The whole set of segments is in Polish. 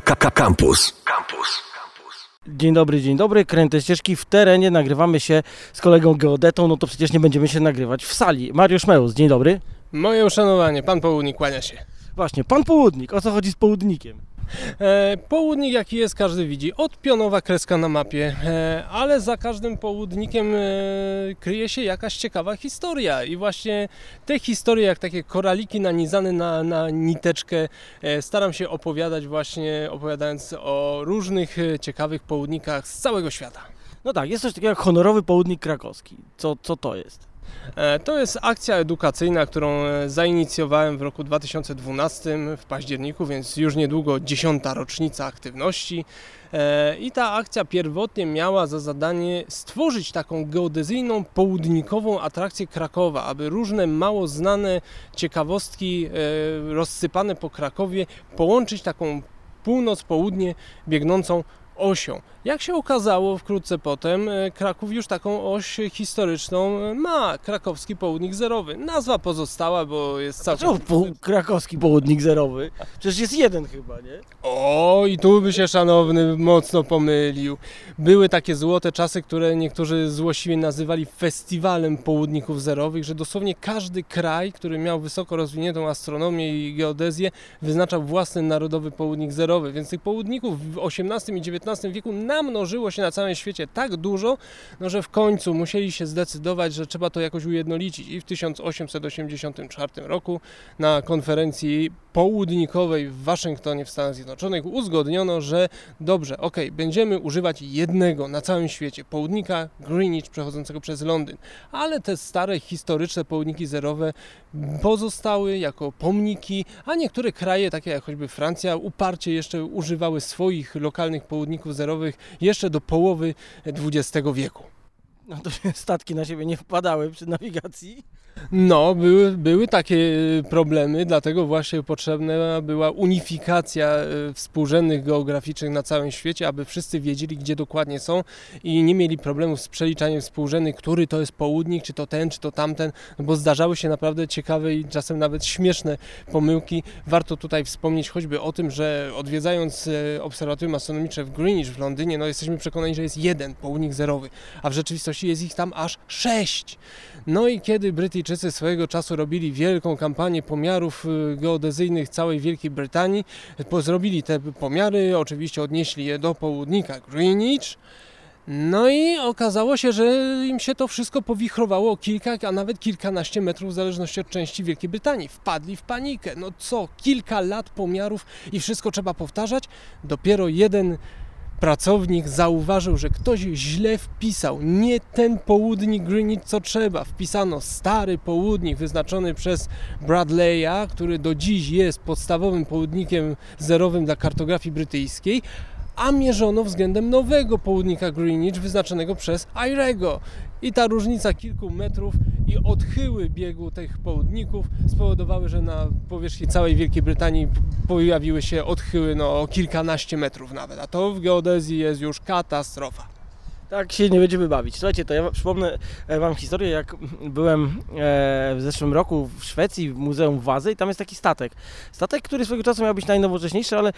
Campus. Campus. Dzień dobry, dzień dobry. Kręte ścieżki w terenie. Nagrywamy się z kolegą geodetą. No to przecież nie będziemy się nagrywać w sali. Mariusz Meus, dzień dobry. Moje uszanowanie, pan południk kłania się. Właśnie, pan południk. O co chodzi z południkiem? E, południk jaki jest, każdy widzi. Odpionowa kreska na mapie, e, ale za każdym południkiem e, kryje się jakaś ciekawa historia. I właśnie te historie, jak takie koraliki nanizane na, na niteczkę, staram się opowiadać właśnie opowiadając o różnych ciekawych południkach z całego świata. No tak, jest coś takiego jak honorowy południk krakowski. Co, co to jest? E, To jest akcja edukacyjna, którą e, zainicjowałem w roku 2012 w październiku, więc już niedługo dziesiąta rocznica aktywności. E, I ta akcja pierwotnie miała za zadanie stworzyć taką geodezyjną, południkową atrakcję Krakowa, aby różne mało znane ciekawostki rozsypane po Krakowie połączyć taką północ-południe biegnącą osią. Jak się okazało wkrótce potem, e, Kraków już taką oś historyczną e, ma, krakowski południk zerowy. Nazwa pozostała, bo jest całkiem... po, krakowski południk zerowy? Przecież jest jeden chyba, nie? O, i tu by się szanowny mocno pomylił. Były takie złote czasy, które niektórzy złośliwie nazywali festiwalem południków zerowych, że dosłownie każdy kraj, który miał wysoko rozwiniętą astronomię i geodezję, wyznaczał własny narodowy południk zerowy. Więc tych południków w XVIII i XIX wieku namnożyło się na całym świecie tak dużo, no, że w końcu musieli się zdecydować, że trzeba to jakoś ujednolicić. I w 1884 roku na konferencji południkowej w Waszyngtonie w Stanach Zjednoczonych uzgodniono, że dobrze, ok, będziemy używać jednego na całym świecie południka Greenwich przechodzącego przez Londyn, ale te stare historyczne południki zerowe pozostały jako pomniki, a niektóre kraje, takie jak choćby Francja, uparcie jeszcze używały swoich lokalnych południków zerowych jeszcze do połowy XX wieku. No to statki na siebie nie wpadały przy nawigacji. No, były, były takie y, problemy, dlatego właśnie potrzebna była unifikacja y, współrzędnych geograficznych na całym świecie, aby wszyscy wiedzieli, gdzie dokładnie są i nie mieli problemów z przeliczaniem współrzędnych, który to jest południk, czy to ten, czy to tamten, no bo zdarzały się naprawdę ciekawe i czasem nawet śmieszne pomyłki. Warto tutaj wspomnieć choćby o tym, że odwiedzając y, obserwatorium astronomiczne w Greenwich w Londynie, no jesteśmy przekonani, że jest jeden południk zerowy, a w rzeczywistości jest ich tam aż sześć. No i kiedy Brytyjczycy swojego czasu robili wielką kampanię pomiarów y, geodezyjnych całej Wielkiej Brytanii, zrobili te pomiary, oczywiście odnieśli je do południka Greenwich. No i okazało się, że im się to wszystko powichrowało o kilka, a nawet kilkanaście metrów w zależności od części Wielkiej Brytanii. Wpadli w panikę. No co, kilka lat pomiarów i wszystko trzeba powtarzać? Dopiero jeden pracownik zauważył, że ktoś źle wpisał. Nie ten południk Greenwich, co trzeba. Wpisano stary południk wyznaczony przez Bradley'a, który do dziś jest podstawowym południkiem zerowym dla kartografii brytyjskiej, a mierzono względem nowego południka Greenwich wyznaczonego przez Airego. I ta różnica kilku metrów i odchyły biegu tych południków spowodowały, że na powierzchni całej Wielkiej Brytanii pojawiły się odchyły no, kilkanaście metrów nawet, a to w geodezji jest już katastrofa. Tak się nie będziemy bawić. Słuchajcie, to ja przypomnę e, Wam historię, jak byłem e, w zeszłym roku w Szwecji, w Muzeum Wazy i tam jest taki statek. Statek, który swojego czasu miał być najnowocześniejszy, ale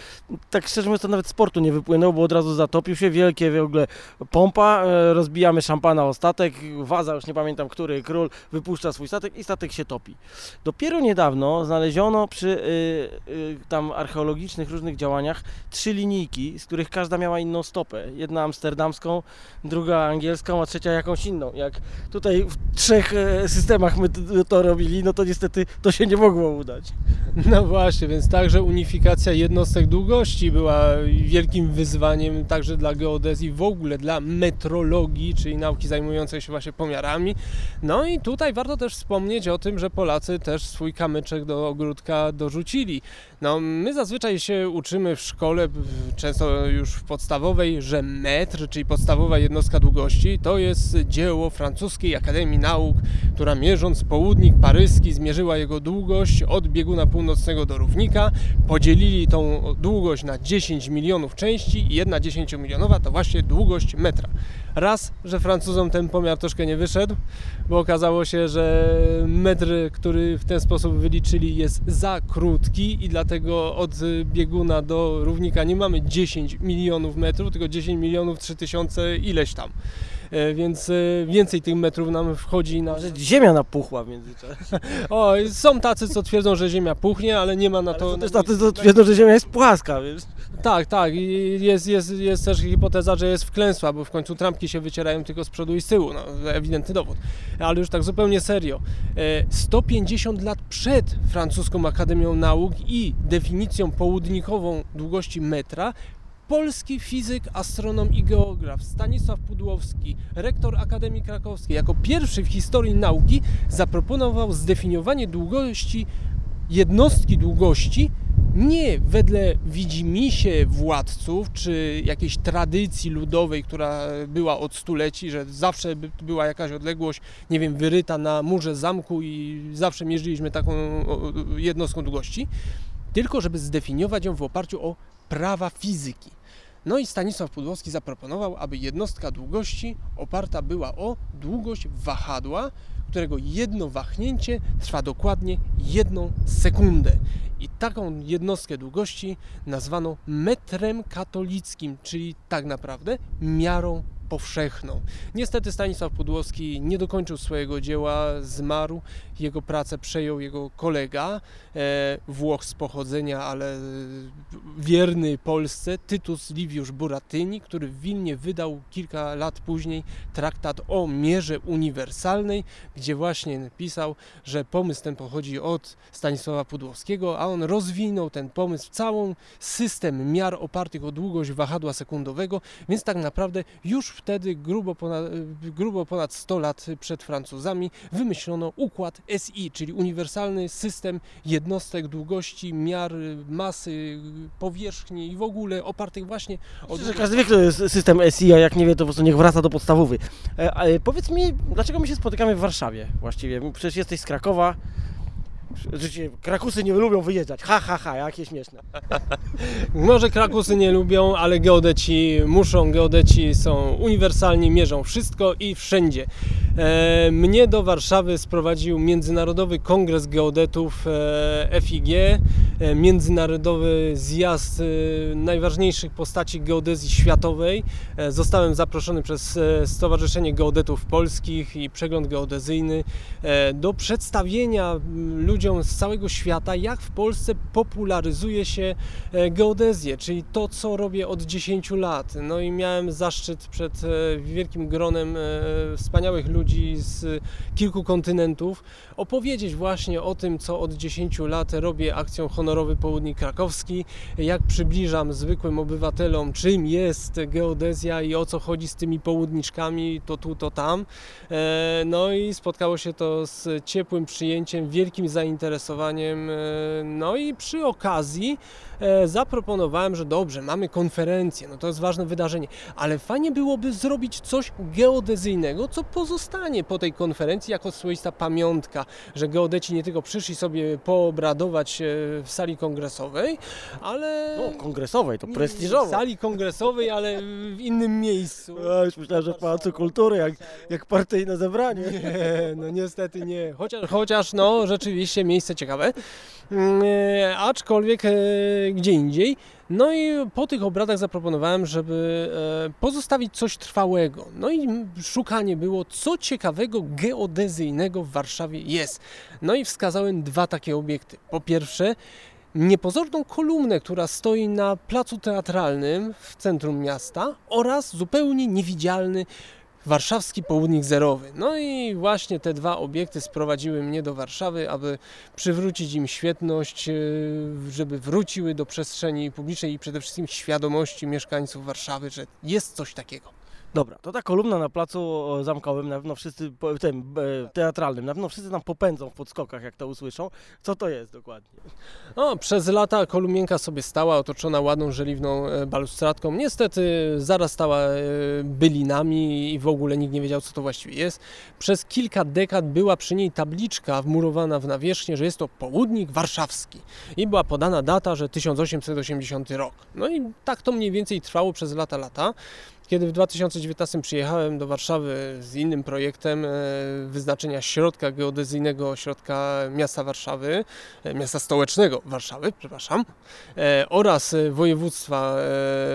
tak szczerze mówiąc to nawet sportu nie wypłynął, bo od razu zatopił się, wielkie w ogóle pompa, e, rozbijamy szampana o statek, Waza, już nie pamiętam który, król wypuszcza swój statek i statek się topi. Dopiero niedawno znaleziono przy tam archeologicznych różnych działaniach trzy linijki, z których każda miała inną stopę. Jedna amsterdamską, druga angielską, a trzecia jakąś inną. Jak tutaj w trzech e, systemach my to robili, no to niestety to się nie mogło udać. No właśnie, więc także unifikacja jednostek długości była wielkim wyzwaniem także dla geodezji, w ogóle dla metrologii, czyli nauki zajmującej się właśnie pomiarami. No i tutaj warto też wspomnieć o tym, że Polacy też swój kamyczek do ogródka dorzucili. No my zazwyczaj się uczymy w szkole, często już w podstawowej, że metr, czyli podstawowa jednostka długości, to jest dzieło francuskiej Akademii Nauk, która mierząc południk paryski zmierzyła jego długość od bieguna północnego do równika, podzielili tą długość na 10 milionów części i jedna 10 milionowa to właśnie długość metra. Raz, że Francuzom ten pomiar troszkę nie wyszedł, bo okazało się, że metr, który w ten sposób wyliczyli jest za krótki i dlatego od bieguna do równika nie mamy 10 milionów metrów, tylko 10 milionów 3000 ileś tam. E, więc e, więcej tych metrów nam wchodzi na... Ziemia napuchła w międzyczasie. O, są tacy, co twierdzą, że ziemia puchnie, ale nie ma na to... To też tacy, co twierdzą, że ziemia jest płaska, wiesz. Tak, tak. I jest, jest, jest też hipoteza, że jest wklęsła, bo w końcu trampki się wycierają tylko z przodu i z tyłu. No, ewidentny dowód. Ale już tak zupełnie serio. 150 e, lat przed francuską Akademią Nauk i definicją południkową długości metra polski fizyk, astronom i geograf Stanisław Pudłowski, rektor Akademii Krakowskiej, jako pierwszy w historii nauki zaproponował zdefiniowanie długości jednostki długości nie wedle widzimisię władców czy jakiejś tradycji ludowej, która była od stuleci, że zawsze była jakaś odległość, nie wiem, wyryta na murze zamku i zawsze mierzyliśmy taką jednostką długości, tylko żeby zdefiniować ją w oparciu o prawa fizyki. No i Stanisław Pudłowski zaproponował, aby jednostka długości oparta była o długość wahadła, którego jedno wahnięcie trwa dokładnie jedną sekundę. I taką jednostkę długości nazwano metrem katolickim, czyli tak naprawdę miarą powszechną. Niestety Stanisław Pudłowski nie dokończył swojego dzieła, zmarł, jego pracę przejął jego kolega, e, Włoch z pochodzenia, ale wierny Polsce, Tytus Liviusz Buratyni, który w Wilnie wydał kilka lat później traktat o mierze uniwersalnej, gdzie właśnie napisał, że pomysł ten pochodzi od Stanisława Pudłowskiego, a on rozwinął ten pomysł w całą system miar opartych o długość wahadła sekundowego, więc tak naprawdę już wtedy, grubo ponad, grubo ponad 100 lat przed Francuzami, wymyślono układ SI, czyli uniwersalny system jednostek długości, miar, masy, powierzchni i w ogóle opartych właśnie o... Myślę, że każdy wie, kto jest system SI, a jak nie wie, to po prostu niech wraca do podstawowy. E, powiedz mi, dlaczego my się spotykamy w Warszawie właściwie? Przecież jesteś z Krakowa, Krakusy nie lubią wyjeżdżać. Ha, ha, ha, jakie śmieszne. Może krakusy nie lubią, ale geodeci muszą. Geodeci są uniwersalni, mierzą wszystko i wszędzie. E, mnie do Warszawy sprowadził Międzynarodowy Kongres Geodetów e, FIG, e, międzynarodowy zjazd e, najważniejszych postaci geodezji światowej. E, zostałem zaproszony przez e, Stowarzyszenie Geodetów Polskich i Przegląd Geodezyjny do przedstawienia ludziom ludziom z całego świata, jak w Polsce popularyzuje się e, geodezję, czyli to, co robię od 10 lat. No i miałem zaszczyt przed e, wielkim gronem e, wspaniałych ludzi z kilku kontynentów opowiedzieć właśnie o tym, co od 10 lat robię akcją Honorowy Południk Krakowski, jak przybliżam zwykłym obywatelom, czym jest geodezja i o co chodzi z tymi południczkami, to tu, to tam. No i spotkało się to z ciepłym przyjęciem, wielkim zainteresowaniem zainteresowaniem. E, no i przy okazji zaproponowałem, że dobrze, mamy konferencję, no to jest ważne wydarzenie, ale fajnie byłoby zrobić coś geodezyjnego, co pozostanie po tej konferencji jako swoista pamiątka, że geodeci nie tylko przyszli sobie poobradować e, w sali kongresowej, ale... No, kongresowej, to prestiżowo. W sali kongresowej, ale w innym miejscu. Ja już myślałem, że w Pałacu Kultury, jak, jak partyjne zebranie. Nie, no niestety nie. Chociaż, chociaż no rzeczywiście miejsce ciekawe, e, aczkolwiek e, gdzie indziej. No i po tych obradach zaproponowałem, żeby e, pozostawić coś trwałego. No i szukanie było, co ciekawego geodezyjnego w Warszawie jest. No i wskazałem dwa takie obiekty. Po pierwsze, niepozorną kolumnę, która stoi na placu teatralnym w centrum miasta oraz zupełnie niewidzialny warszawski południk zerowy. No i właśnie te dwa obiekty sprowadziły mnie do Warszawy, aby przywrócić im świetność, e, żeby wróciły do przestrzeni publicznej i przede wszystkim świadomości mieszkańców Warszawy, że jest coś takiego. Dobra, to ta kolumna na placu zamkowym, na pewno wszyscy, tym e, teatralnym, na pewno wszyscy nam popędzą w podskokach, jak to usłyszą. Co to jest dokładnie? No, przez lata kolumienka sobie stała, otoczona ładną, żeliwną e, balustradką. Niestety zaraz stała e, bylinami i w ogóle nikt nie wiedział, co to właściwie jest. Przez kilka dekad była przy niej tabliczka wmurowana w nawierzchnię, że jest to południk warszawski. I była podana data, że 1880 rok. No i tak to mniej więcej trwało przez lata, lata. Kiedy w 2019 przyjechałem do Warszawy z innym projektem e, wyznaczenia środka geodezyjnego, środka miasta Warszawy, e, miasta stołecznego Warszawy, przepraszam, e, oraz województwa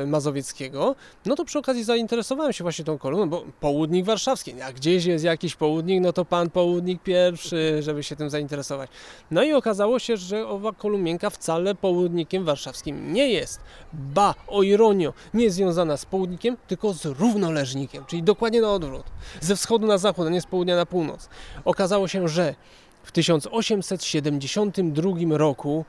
mazowieckiego, no to przy okazji zainteresowałem się właśnie tą kolumną, bo południk warszawski, jak gdzieś jest jakiś południk, no to pan południk pierwszy, żeby się tym zainteresować. No i okazało się, że owa kolumienka wcale południkiem warszawskim nie jest. Ba, o ironio, nie związana z południkiem, tylko z równoleżnikiem, czyli dokładnie na odwrót. Ze wschodu na zachód, a nie z południa na północ. Okazało się, że w 1872 roku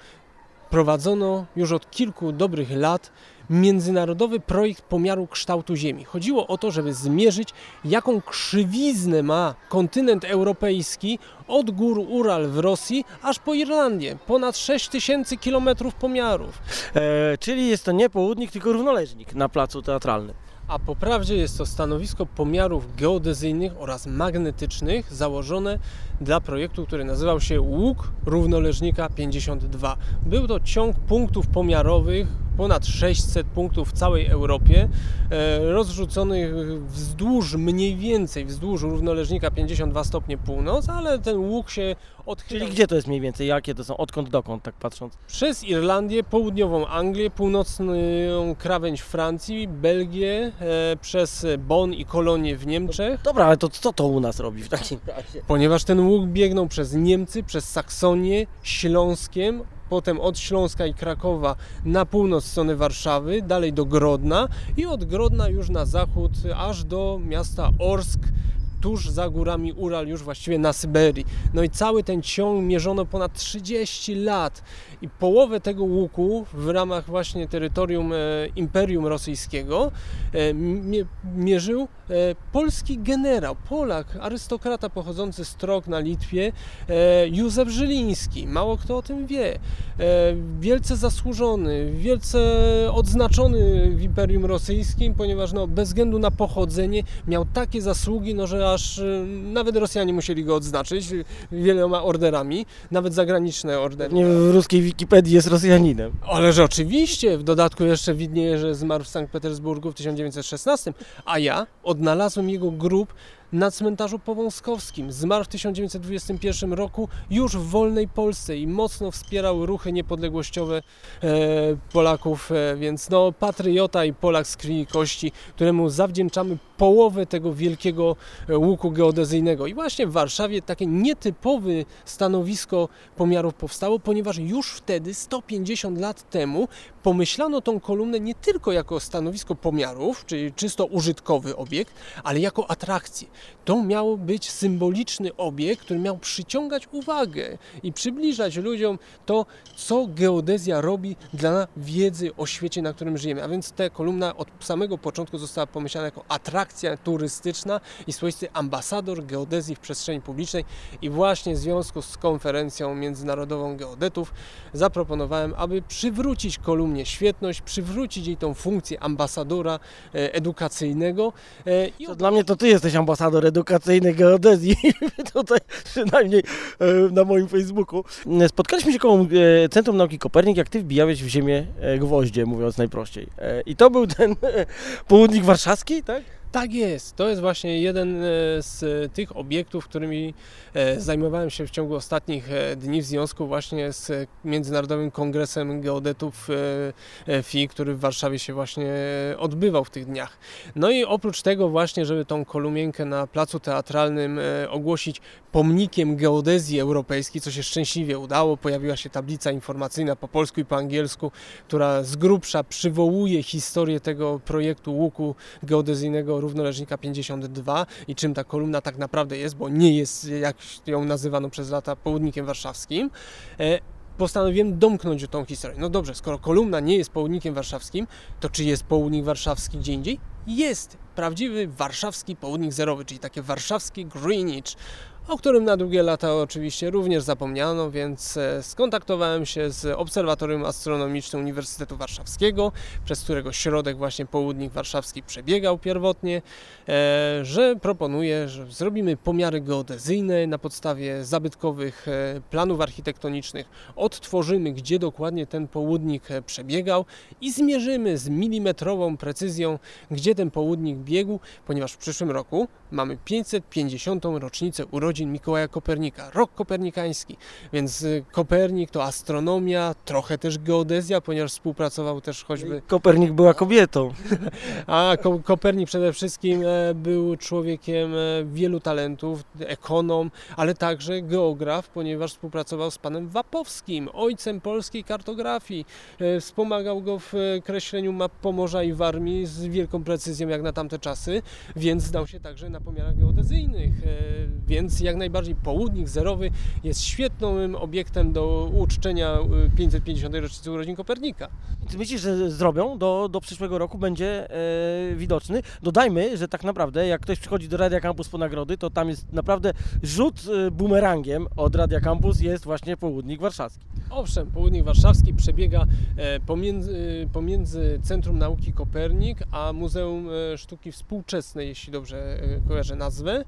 prowadzono już od kilku dobrych lat międzynarodowy projekt pomiaru kształtu Ziemi. Chodziło o to, żeby zmierzyć, jaką krzywiznę ma kontynent europejski od gór Ural w Rosji aż po Irlandię. Ponad 6000 km pomiarów. E, czyli jest to nie południk, tylko równoleżnik na placu teatralnym. A po prawdzie jest to stanowisko pomiarów geodezyjnych oraz magnetycznych założone dla projektu, który nazywał się Łuk Równoleżnika 52. Był to ciąg punktów pomiarowych ponad 600 punktów w całej Europie, e, rozrzuconych wzdłuż mniej więcej, wzdłuż równoleżnika 52 stopnie północ, ale ten łuk się odchyla. Czyli gdzie to jest mniej więcej? Jakie to są? Odkąd dokąd, tak patrząc? Przez Irlandię, południową Anglię, północną krawędź Francji, Belgię, przez Bonn i Kolonię w Niemczech. Dobra, ale to co to u nas robi w takim razie? Ponieważ ten łuk biegnął przez Niemcy, przez Saksonię, Śląskiem, potem od Śląska i Krakowa na północ strony Warszawy, dalej do Grodna i od Grodna już na zachód aż do miasta Orsk tuż za górami Ural, już właściwie na Syberii. No i cały ten ciąg mierzono ponad 30 lat i połowę tego łuku w ramach właśnie terytorium e, Imperium Rosyjskiego e, mierzył e, polski generał, Polak, arystokrata pochodzący z Trok na Litwie, Józef Żyliński. Mało kto o tym wie. Wielce zasłużony, wielce odznaczony w Imperium Rosyjskim, ponieważ no, bez względu na pochodzenie miał takie zasługi, no, że aż nawet Rosjanie musieli go odznaczyć wieloma orderami, nawet zagraniczne ordery. Nie w ruskiej Wikipedii jest Rosjaninem. Ależ oczywiście, w dodatku jeszcze widnieje, że zmarł w Sankt Petersburgu w 1916, a ja odnalazłem jego grób na cmentarzu powązkowskim. Zmarł w 1921 roku już w wolnej Polsce i mocno wspierał ruchy niepodległościowe e, Polaków, e, więc no patriota i Polak z krwi i kości, któremu zawdzięczamy połowę tego wielkiego e, łuku geodezyjnego. I właśnie w Warszawie takie nietypowe stanowisko pomiarów powstało, ponieważ już wtedy, 150 lat temu, pomyślano tą kolumnę nie tylko jako stanowisko pomiarów, czyli czysto użytkowy obiekt, ale jako atrakcję. To miał być symboliczny obiekt, który miał przyciągać uwagę i przybliżać ludziom to, co geodezja robi dla wiedzy o świecie, na którym żyjemy. A więc ta kolumna od samego początku została pomyślana jako atrakcja turystyczna i swoisty ambasador geodezji w przestrzeni publicznej. I właśnie w związku z konferencją międzynarodową geodetów zaproponowałem, aby przywrócić świetność, przywrócić jej tą funkcję ambasadora e, edukacyjnego. E, I dla mnie to ty jesteś ambasador edukacyjny geodezji, tutaj przynajmniej e, na moim Facebooku. Spotkaliśmy się koło Centrum Nauki Kopernik, jak ty wbijałeś w ziemię gwoździe, mówiąc najprościej. I to był ten południk warszawski, tak? Tak jest. To jest właśnie jeden e, z tych obiektów, którymi e, zajmowałem się w ciągu ostatnich e, dni w związku właśnie z Międzynarodowym Kongresem Geodetów FI, który w Warszawie się właśnie odbywał w tych dniach. No i oprócz tego właśnie, żeby tą kolumienkę na placu teatralnym ogłosić pomnikiem geodezji europejskiej, co się szczęśliwie udało, pojawiła się tablica informacyjna po polsku i po angielsku, która z grubsza przywołuje historię tego projektu łuku geodezyjnego równoleżnika 52 i czym ta kolumna tak naprawdę jest, bo nie jest, jak ją nazywano przez lata, południkiem warszawskim e, postanowiłem domknąć tą historię. No dobrze, skoro kolumna nie jest południkiem warszawskim, to czy jest południk warszawski gdzie indziej? Jest prawdziwy warszawski południk zerowy, czyli takie warszawskie Greenwich, o którym na długie lata oczywiście również zapomniano, więc e, skontaktowałem się z Obserwatorium Astronomicznym Uniwersytetu Warszawskiego, przez którego środek właśnie południk warszawski przebiegał pierwotnie, e, że proponuję, że zrobimy pomiary geodezyjne na podstawie zabytkowych e, planów architektonicznych, odtworzymy, gdzie dokładnie ten południk przebiegał i zmierzymy z milimetrową precyzją, gdzie ten południk biegł, ponieważ w przyszłym roku mamy 550. rocznicę urodzin Mikołaja Kopernika, rok kopernikański, więc y, Kopernik to astronomia, trochę też geodezja, ponieważ współpracował też choćby... Kopernik była kobietą. A Ko Kopernik przede wszystkim e, był człowiekiem e, wielu talentów, ekonom, ale także geograf, ponieważ współpracował z panem Wapowskim, ojcem polskiej kartografii. E, wspomagał go w kreśleniu map Pomorza i Warmii z wielką precyzją jak na tamte czasy, więc zdał się także na pomiarach geodezyjnych, więc jak najbardziej południk zerowy jest świetnym obiektem do uczczenia 550. rocznicy urodzin Kopernika. Ty myślisz, że zrobią do, do przyszłego roku, będzie e, widoczny? Dodajmy, że tak naprawdę jak ktoś przychodzi do Radia Campus po nagrody, to tam jest naprawdę rzut e, bumerangiem od Radia Campus jest właśnie południk warszawski. Owszem, południk warszawski przebiega e, pomiędzy, pomiędzy Centrum Nauki Kopernik a Muzeum e, Sztuki Współczesnej, jeśli dobrze e, kojarzę nazwę.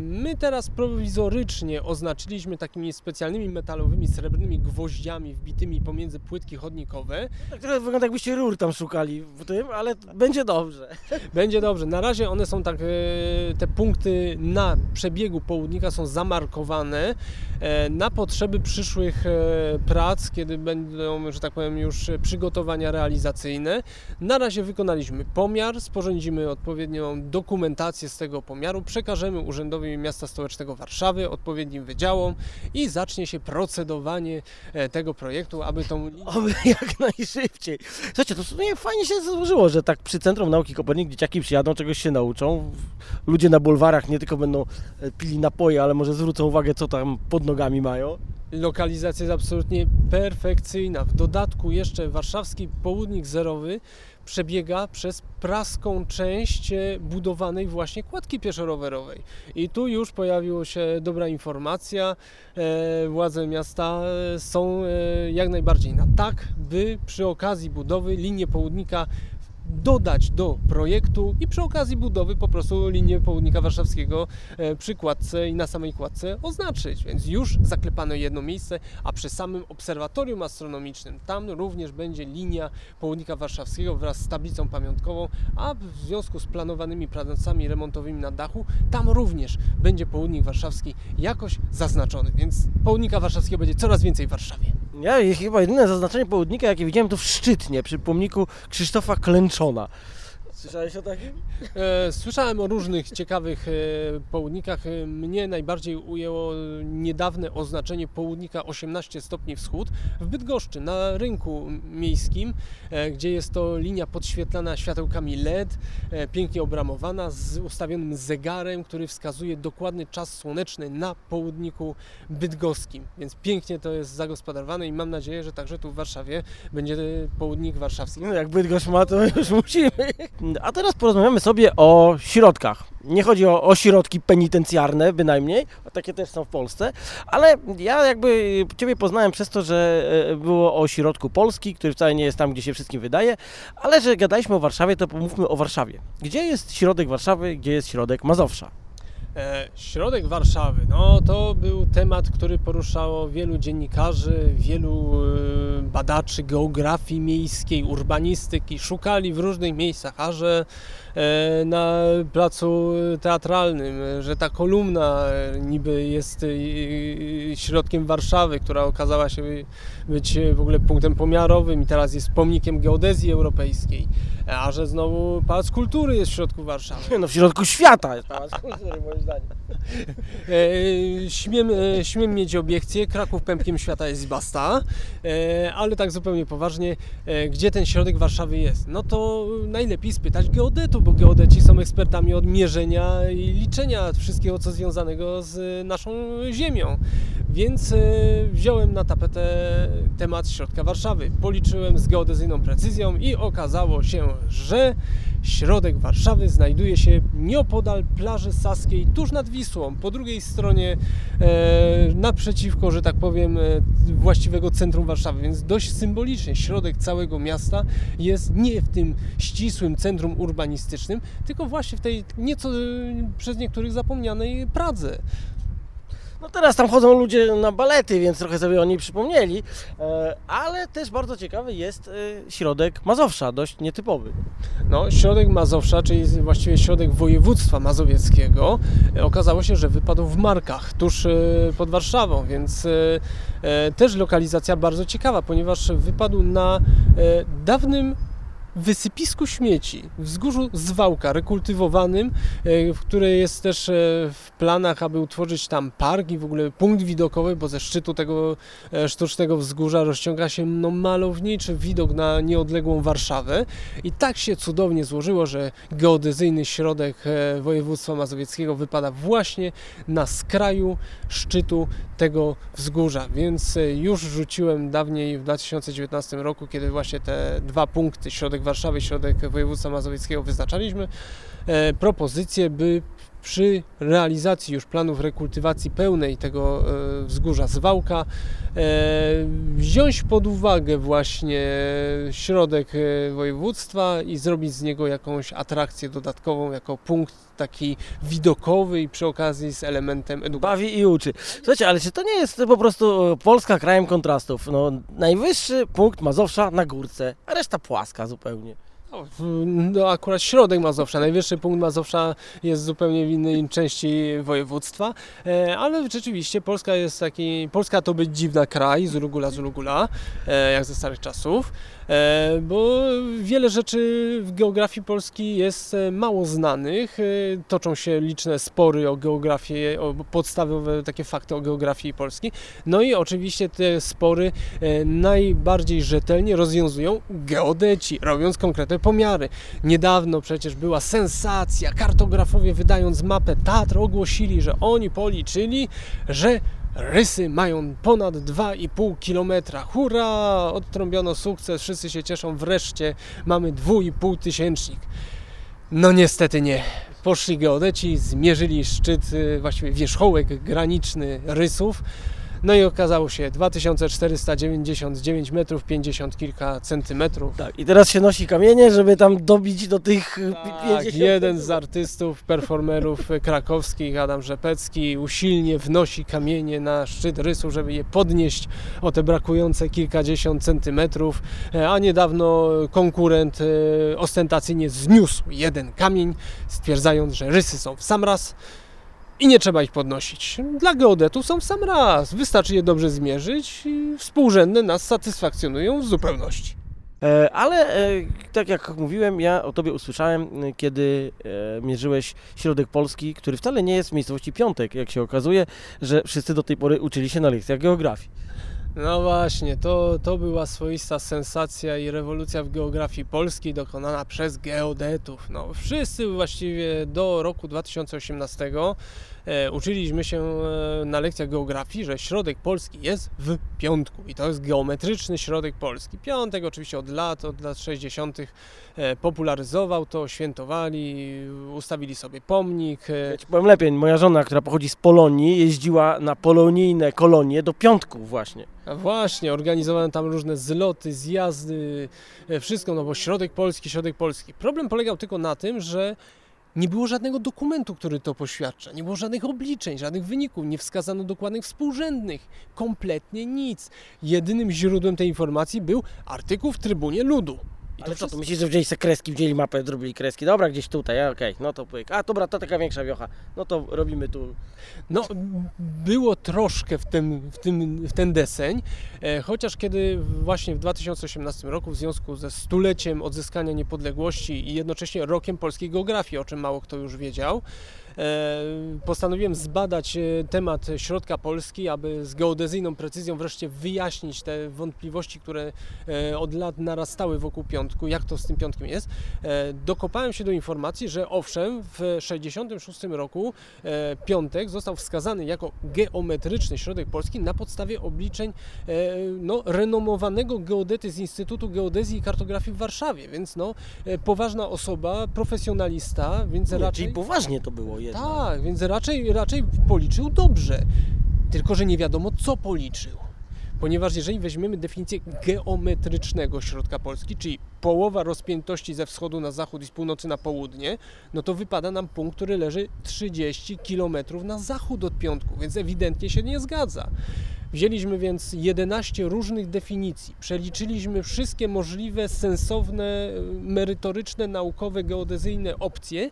My teraz prowizorycznie oznaczyliśmy takimi specjalnymi metalowymi, srebrnymi gwoździami wbitymi pomiędzy płytki chodnikowe. Tak trochę wygląda jakbyście rur tam szukali w tym, ale będzie dobrze. Będzie dobrze. Na razie one są tak, te punkty na przebiegu południka są zamarkowane na potrzeby przyszłych prac, kiedy będą, że tak powiem, już przygotowania realizacyjne. Na razie wykonaliśmy pomiar, sporządzimy odpowiednią dokumentację z tego pomiaru, przekażemy Urzędowi Miasta Stołecznego Warszawy, odpowiednim wydziałom i zacznie się procedowanie e, tego projektu, aby tą... Oby jak najszybciej. Słuchajcie, to sumie fajnie się złożyło, że tak przy Centrum Nauki Kopernik dzieciaki przyjadą, czegoś się nauczą. Ludzie na bulwarach nie tylko będą e, pili napoje, ale może zwrócą uwagę, co tam pod nogami mają. Lokalizacja jest absolutnie perfekcyjna. W dodatku jeszcze warszawski południk zerowy przebiega przez praską część e, budowanej właśnie kładki pieszo-rowerowej. I tu już pojawiła się dobra informacja. E, władze miasta e, są jak najbardziej na tak, by przy okazji budowy linię południka dodać do projektu i przy okazji budowy po prostu linię południka warszawskiego e, przy kładce i na samej kładce oznaczyć. Więc już zaklepano jedno miejsce, a przy samym obserwatorium astronomicznym tam również będzie linia południka warszawskiego wraz z tablicą pamiątkową, a w związku z planowanymi pracami remontowymi na dachu tam również będzie południk warszawski jakoś zaznaczony. Więc południka warszawskiego będzie coraz więcej w Warszawie. Ja chyba jedyne zaznaczenie południka, jakie widziałem, to w Szczytnie, przy pomniku Krzysztofa Klęczona. Słyszałeś o takim? E, słyszałem o różnych ciekawych e, południkach. E, mnie najbardziej ujęło niedawne oznaczenie południka 18 stopni wschód w Bydgoszczy, na rynku miejskim, gdzie jest to linia podświetlana światełkami LED, pięknie obramowana, z ustawionym zegarem, który wskazuje dokładny czas słoneczny na południku bydgoskim. Więc pięknie to jest zagospodarowane i mam nadzieję, że także tu w Warszawie będzie południk warszawski. No jak Bydgoszcz ma, to już musimy. A teraz porozmawiamy sobie o środkach. Nie chodzi o, o środki penitencjarne bynajmniej, takie też są w Polsce, ale ja jakby Ciebie poznałem przez to, że e, było o środku Polski, który wcale nie jest tam, gdzie się wszystkim wydaje, ale że gadaliśmy o Warszawie, to pomówmy o Warszawie. Gdzie jest środek Warszawy, gdzie jest środek Mazowsza? E, środek Warszawy, no to był temat, który poruszało wielu dziennikarzy, wielu e, badaczy geografii miejskiej, urbanistyki. Szukali w różnych miejscach, a że E, na placu teatralnym, że ta kolumna niby jest środkiem Warszawy, która okazała się być w ogóle punktem pomiarowym i teraz jest pomnikiem geodezji europejskiej, a że znowu Pałac Kultury jest w środku Warszawy. No w środku świata jest Pałac Kultury moim zdaniem. E, śmiem, śmiem mieć obiekcję, Kraków pępkiem świata jest basta, ale tak zupełnie poważnie, gdzie ten środek Warszawy jest? No to najlepiej spytać geodetów, bo geodeci są ekspertami od mierzenia i liczenia wszystkiego, co związanego z naszą Ziemią. Więc e, wziąłem na tapetę temat środka Warszawy. Policzyłem z geodezyjną precyzją i okazało się, że środek Warszawy znajduje się nieopodal plaży Saskiej, tuż nad Wisłą, po drugiej stronie e, naprzeciwko, że tak powiem, e, właściwego centrum Warszawy, więc dość symbolicznie środek całego miasta jest nie w tym ścisłym centrum urbanistycznym, tylko właśnie w tej nieco e, przez niektórych zapomnianej Pradze. No teraz tam chodzą ludzie na balety, więc trochę sobie o niej przypomnieli, e, ale też bardzo ciekawy jest e, środek Mazowsza, dość nietypowy. No, środek Mazowsza, czyli właściwie środek województwa mazowieckiego, e, okazało się, że wypadł w Markach, tuż pod Warszawą, więc też lokalizacja bardzo ciekawa, ponieważ wypadł na dawnym wysypisku śmieci, wzgórzu Zwałka, rekultywowanym, e, które jest też e, w planach, aby utworzyć tam park i w ogóle punkt widokowy, bo ze szczytu tego e, sztucznego wzgórza rozciąga się no, malowniczy widok na nieodległą Warszawę. I tak się cudownie złożyło, że geodezyjny środek województwa mazowieckiego wypada właśnie na skraju szczytu tego wzgórza, więc już rzuciłem dawniej w 2019 roku, kiedy właśnie te dwa punkty, środek Warszawy i środek województwa mazowieckiego wyznaczaliśmy, e, propozycję, by przy realizacji już planów rekultywacji pełnej tego e, wzgórza Zwałka e, wziąć pod uwagę właśnie środek e, województwa i zrobić z niego jakąś atrakcję dodatkową, jako punkt taki widokowy i przy okazji z elementem edukacji. Bawi i uczy. Słuchajcie, ale czy to nie jest po prostu Polska krajem kontrastów? No, najwyższy punkt Mazowsza na górce, a reszta płaska zupełnie. No, No akurat środek Mazowsza, najwyższy punkt Mazowsza jest zupełnie w innej części województwa, e, ale rzeczywiście Polska jest taki, Polska to być dziwna kraj, Zulugula, Zulugula, e, jak ze starych czasów, e, bo wiele rzeczy w geografii Polski jest mało znanych, toczą się liczne spory o geografię, o podstawowe takie fakty o geografii Polski, no i oczywiście te spory najbardziej rzetelnie rozwiązują geodeci, robiąc konkretne pomiary. Niedawno przecież była sensacja, kartografowie wydając mapę Tatr ogłosili, że oni policzyli, że rysy mają ponad 2,5 km. Hurra! Odtrąbiono sukces, wszyscy się cieszą, wreszcie mamy 2,5 tysięcznik. No niestety nie. Poszli geodeci, zmierzyli szczyt, y, właściwie wierzchołek graniczny rysów. No i okazało się 2499 metrów, 50 kilka centymetrów. Tak, i teraz się nosi kamienie, żeby tam dobić do tych Tak, 50 jeden z artystów, performerów krakowskich, Adam Rzepecki, usilnie wnosi kamienie na szczyt rysu, żeby je podnieść o te brakujące kilkadziesiąt centymetrów, E, a niedawno konkurent e, ostentacyjnie zniósł jeden kamień, stwierdzając, że rysy są w sam raz i nie trzeba ich podnosić. Dla geodetów są w sam raz, wystarczy je dobrze zmierzyć i współrzędne nas satysfakcjonują w zupełności. E, Ale e, tak jak mówiłem, ja o tobie usłyszałem, e, kiedy mierzyłeś środek Polski, który wcale nie jest w miejscowości Piątek, jak się okazuje, że wszyscy do tej pory uczyli się na lekcjach geografii. No właśnie, to, to była swoista sensacja i rewolucja w geografii polskiej dokonana przez geodetów. No, wszyscy właściwie do roku 2018 e, uczyliśmy się e, na lekcjach geografii, że środek Polski jest w piątku i to jest geometryczny środek Polski. Piątek oczywiście od lat, od lat 60. E, popularyzował to, świętowali, ustawili sobie pomnik. E, Ja ci powiem lepiej, moja żona, która pochodzi z Polonii, jeździła na polonijne kolonie do Piątków właśnie. A właśnie, organizowano tam różne zloty, zjazdy, e, wszystko, no bo środek Polski, środek Polski. Problem polegał tylko na tym, że nie było żadnego dokumentu, który to poświadcza, nie było żadnych obliczeń, żadnych wyników, nie wskazano dokładnych współrzędnych, kompletnie nic. Jedynym źródłem tej informacji był artykuł w Trybunie Ludu. I Ale co, wszystko. tu myślisz, że wzięli se kreski, wzięli mapę, zrobili kreski, dobra, gdzieś tutaj, okej, no to pyk. A dobra, to taka większa wiocha, no to robimy tu. No, było troszkę w, tym, w, tym, w ten deseń, e, chociaż kiedy właśnie w 2018 roku w związku ze stuleciem odzyskania niepodległości i jednocześnie rokiem polskiej geografii, o czym mało kto już wiedział, postanowiłem zbadać e, temat środka Polski, aby z geodezyjną precyzją wreszcie wyjaśnić te wątpliwości, które e, od lat narastały wokół piątku. jak to z tym piątkiem jest, e, dokopałem się do informacji, że owszem, w 66 roku e, piątek został wskazany jako geometryczny środek Polski na podstawie obliczeń e, no, renomowanego geodety z Instytutu Geodezji i Kartografii w Warszawie, więc no, e, poważna osoba, profesjonalista, więc raczej... Czyli poważnie to było Tak, więc raczej, raczej policzył dobrze. Tylko, że nie wiadomo, co policzył. Ponieważ jeżeli weźmiemy definicję geometrycznego środka Polski, czyli połowa rozpiętości ze wschodu na zachód i z północy na południe, no to wypada nam punkt, który leży 30 km na zachód od piątku, więc ewidentnie się nie zgadza. Wzięliśmy więc 11 różnych definicji, przeliczyliśmy wszystkie możliwe, sensowne, merytoryczne, naukowe, geodezyjne opcje,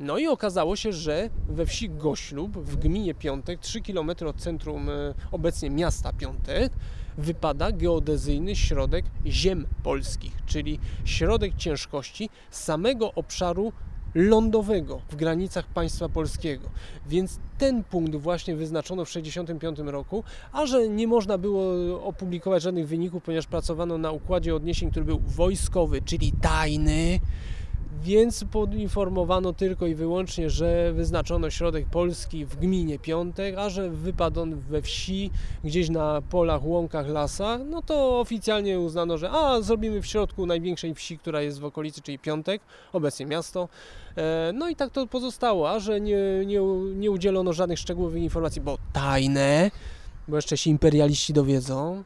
no i okazało się, że we wsi Goślub w gminie Piątek, 3 km od centrum e, obecnie miasta Piątek, wypada geodezyjny środek ziem polskich, czyli środek ciężkości samego obszaru lądowego w granicach państwa polskiego. Więc ten punkt właśnie wyznaczono w 1965 roku, a że nie można było opublikować żadnych wyników, ponieważ pracowano na układzie odniesień, który był wojskowy, czyli tajny, więc poinformowano tylko i wyłącznie, że wyznaczono środek Polski w gminie Piątek, a że wypadł on we wsi, gdzieś na polach, łąkach, lasach, no to oficjalnie uznano, że a zrobimy w środku największej wsi, która jest w okolicy, czyli Piątek, obecnie miasto. E, No i tak to pozostało, a że nie, nie, nie udzielono żadnych szczegółowych informacji, bo tajne, bo jeszcze się imperialiści dowiedzą,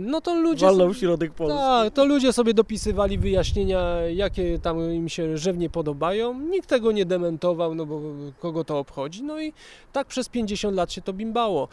no to ludzie... Walnął środek Polski. Tak, to ludzie sobie dopisywali wyjaśnienia, jakie tam im się żywnie podobają. Nikt tego nie dementował, no bo kogo to obchodzi. No i tak przez 50 lat się to bimbało.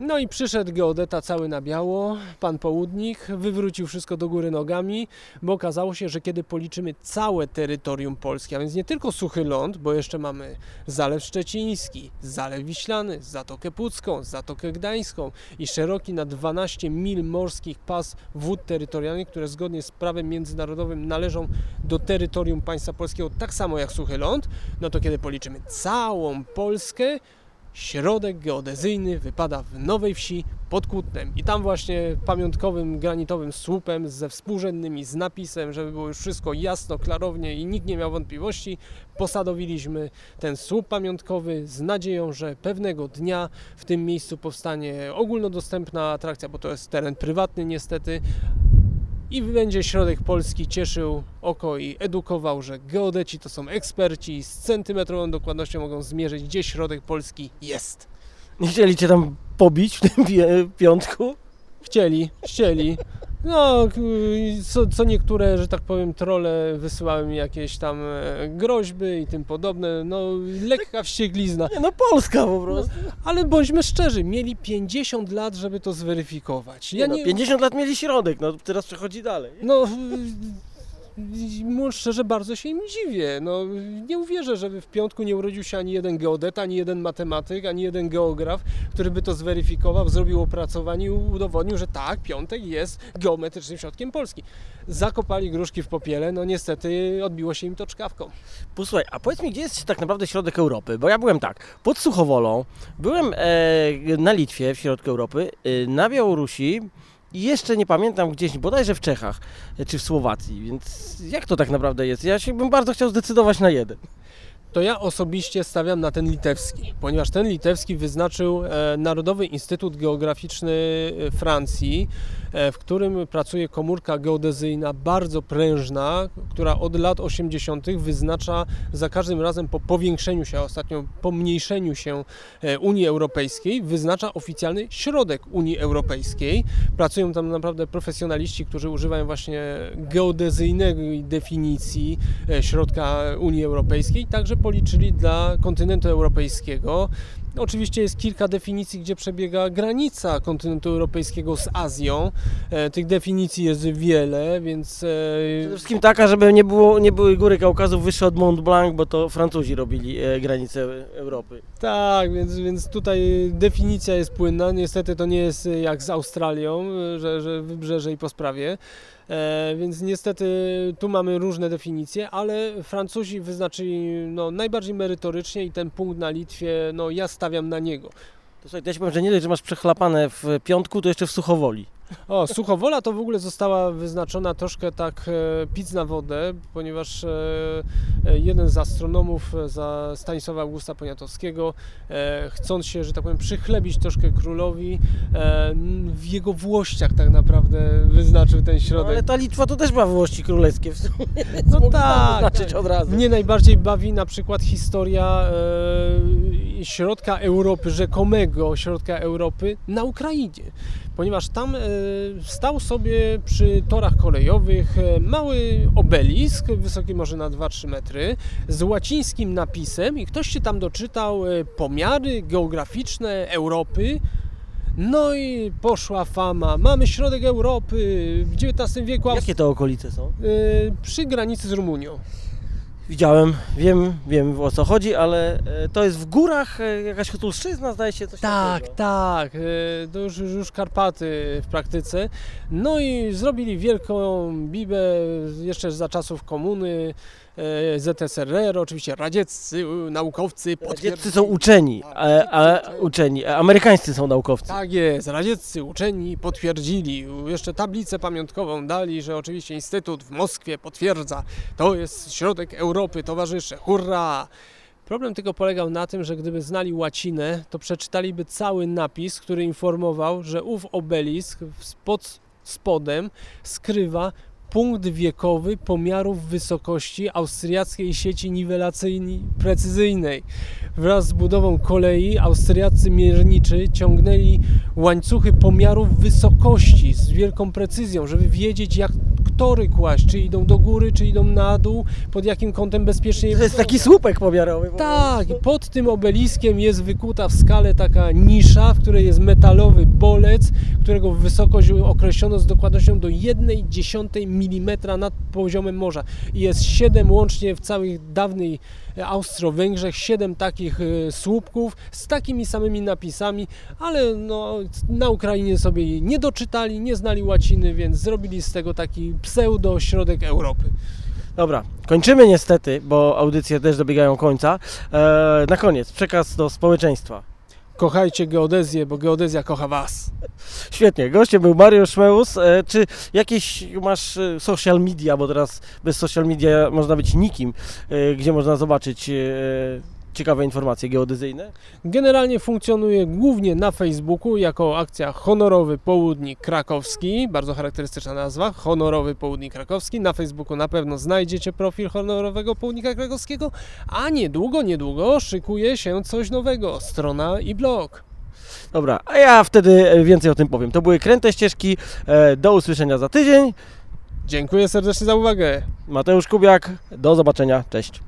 No i przyszedł geodeta cały na biało, pan Południk, wywrócił wszystko do góry nogami, bo okazało się, że kiedy policzymy całe terytorium Polski, a więc nie tylko suchy ląd, bo jeszcze mamy Zalew Szczeciński, Zalew Wiślany, Zatokę Pucką, Zatokę Gdańską i szeroki na 12 mil morskich pas wód terytorialnych, które zgodnie z prawem międzynarodowym należą do terytorium państwa polskiego tak samo jak suchy ląd, no to kiedy policzymy całą Polskę, środek geodezyjny wypada w Nowej Wsi pod Kutnem. I tam właśnie pamiątkowym granitowym słupem ze współrzędnymi, z napisem, żeby było już wszystko jasno, klarownie i nikt nie miał wątpliwości, posadowiliśmy ten słup pamiątkowy z nadzieją, że pewnego dnia w tym miejscu powstanie ogólnodostępna atrakcja, bo to jest teren prywatny niestety, i będzie środek Polski cieszył oko i edukował, że geodeci to są eksperci, z centymetrową dokładnością mogą zmierzyć, gdzie środek Polski jest. Nie chcieli cię tam pobić w tym pi- piątku? Chcieli, chcieli. No, co, co niektóre, że tak powiem, trole wysyłały mi jakieś tam e, groźby i tym podobne. No, lekka wścieklizna. Nie no, Polska po prostu. Ale bądźmy szczerzy, mieli 50 lat, żeby to zweryfikować. Ja no, 50 lat mieli środek, no teraz przechodzi dalej. No, szczerze, bardzo się im dziwię. No, nie uwierzę, żeby w piątku nie urodził się ani jeden geodeta, ani jeden matematyk, ani jeden geograf, który by to zweryfikował, zrobił opracowanie i udowodnił, że tak, piątek jest geometrycznym środkiem Polski. Zakopali gruszki w popiele, no niestety odbiło się im to czkawką. Posłuchaj, a powiedz mi, gdzie jest tak naprawdę środek Europy? Bo ja byłem tak, pod Suchowolą, byłem e, na Litwie, w środku Europy, e, na Białorusi i jeszcze nie pamiętam gdzieś, bodajże w Czechach e, czy w Słowacji, więc jak to tak naprawdę jest? Ja się bym bardzo chciał zdecydować na jeden. To ja osobiście stawiam na ten litewski, ponieważ ten litewski wyznaczył e, Narodowy Instytut Geograficzny e, Francji, w którym pracuje komórka geodezyjna bardzo prężna, która od lat 80. wyznacza za każdym razem po powiększeniu się, a ostatnio pomniejszeniu się e, Unii Europejskiej, wyznacza oficjalny środek Unii Europejskiej. Pracują tam naprawdę profesjonaliści, którzy używają właśnie geodezyjnej definicji e, środka Unii Europejskiej, także policzyli dla kontynentu europejskiego. Oczywiście jest kilka definicji, gdzie przebiega granica kontynentu europejskiego z Azją. E, Tych definicji jest wiele, więc e, Przede wszystkim taka, żeby nie, było, nie były góry Kaukazu wyższe od Mont Blanc, bo to Francuzi robili e, granice Europy. tak, więc, więc tutaj definicja jest płynna. Niestety to nie jest jak z Australią, że, że wybrzeże i po sprawie. E, więc niestety tu mamy różne definicje, ale Francuzi wyznaczyli no, najbardziej merytorycznie i ten punkt na Litwie, no ja stawiam na niego. To słuchaj, ja ci powiem, że nie dość, że masz przechlapane w piątku, to jeszcze w Suchowoli. O, Suchowola to w ogóle została wyznaczona troszkę tak e, pic na wodę, ponieważ e, e, jeden z astronomów e, za Stanisława Augusta Poniatowskiego, e, chcąc się, że tak powiem, przychlebić troszkę królowi, e, w jego włościach tak naprawdę wyznaczył ten No, środek. ale ta Litwa to też ma włości królewskie w sumie. No tak, tak. od razu. Mnie najbardziej bawi na przykład historia środka Europy, rzekomego środka Europy na Ukrainie, ponieważ tam e, stał sobie przy torach kolejowych e, mały obelisk, wysoki może na 2-3 metry, z łacińskim napisem i ktoś się tam doczytał e, pomiary geograficzne Europy. No i poszła fama. Mamy środek Europy w XIX wieku. Jakie to okolice są? przy granicy z Rumunią. Widziałem, wiem, wiem o co chodzi, ale e, to jest w górach e, jakaś Hutulszczyzna, zdaje się coś Tak, takiego. tak, e, to już, już Karpaty w praktyce. No i zrobili wielką bibę jeszcze za czasów komuny, ZSRR, oczywiście radzieccy e, naukowcy Radzieccy są uczeni, a, a, uczeni, a amerykańscy są naukowcy. Tak jest, radzieccy uczeni potwierdzili, jeszcze tablicę pamiątkową dali, że oczywiście Instytut w Moskwie potwierdza, to jest środek Europy, towarzysze, hurra! Problem tylko polegał na tym, że gdyby znali łacinę, to przeczytaliby cały napis, który informował, że ów obelisk pod spodem skrywa punkt wiekowy pomiarów wysokości austriackiej sieci niwelacyjnej precyzyjnej. Wraz z budową kolei austriaccy mierniczy ciągnęli łańcuchy pomiarów wysokości z wielką precyzją, żeby wiedzieć jak tory kłaść, czy idą do góry, czy idą na dół, pod jakim kątem bezpiecznie To jest taki słupek pomiarowy. po Tak, pod tym obeliskiem jest wykuta w skale taka nisza, w której jest metalowy bolec, którego wysokość określono z dokładnością do 1,1 mm nad poziomem morza. I jest 7 łącznie w całej dawnej e, Austro-Węgrzech, 7 takich e, słupków z takimi samymi napisami, ale no, na Ukrainie sobie nie doczytali, nie znali łaciny, więc zrobili z tego taki pseudo-środek Europy. Dobra, kończymy niestety, bo audycje też dobiegają końca. E, na koniec, przekaz do społeczeństwa. Kochajcie geodezję, bo geodezja kocha Was. Świetnie, gościem był Mariusz Meus. E, czy jakieś masz e, social media, bo teraz bez social media można być nikim, e, gdzie można zobaczyć ciekawe informacje geodezyjne? Generalnie funkcjonuje głównie na Facebooku jako akcja Honorowy Południk Krakowski, bardzo charakterystyczna nazwa, Honorowy Południk Krakowski. Na Facebooku na pewno znajdziecie profil Honorowego Południka Krakowskiego, a niedługo, niedługo szykuje się coś nowego, strona i blog. Dobra, a ja wtedy więcej o tym powiem. To były kręte ścieżki. E, do usłyszenia za tydzień. Dziękuję serdecznie za uwagę. Mateusz Kubiak, do zobaczenia, cześć.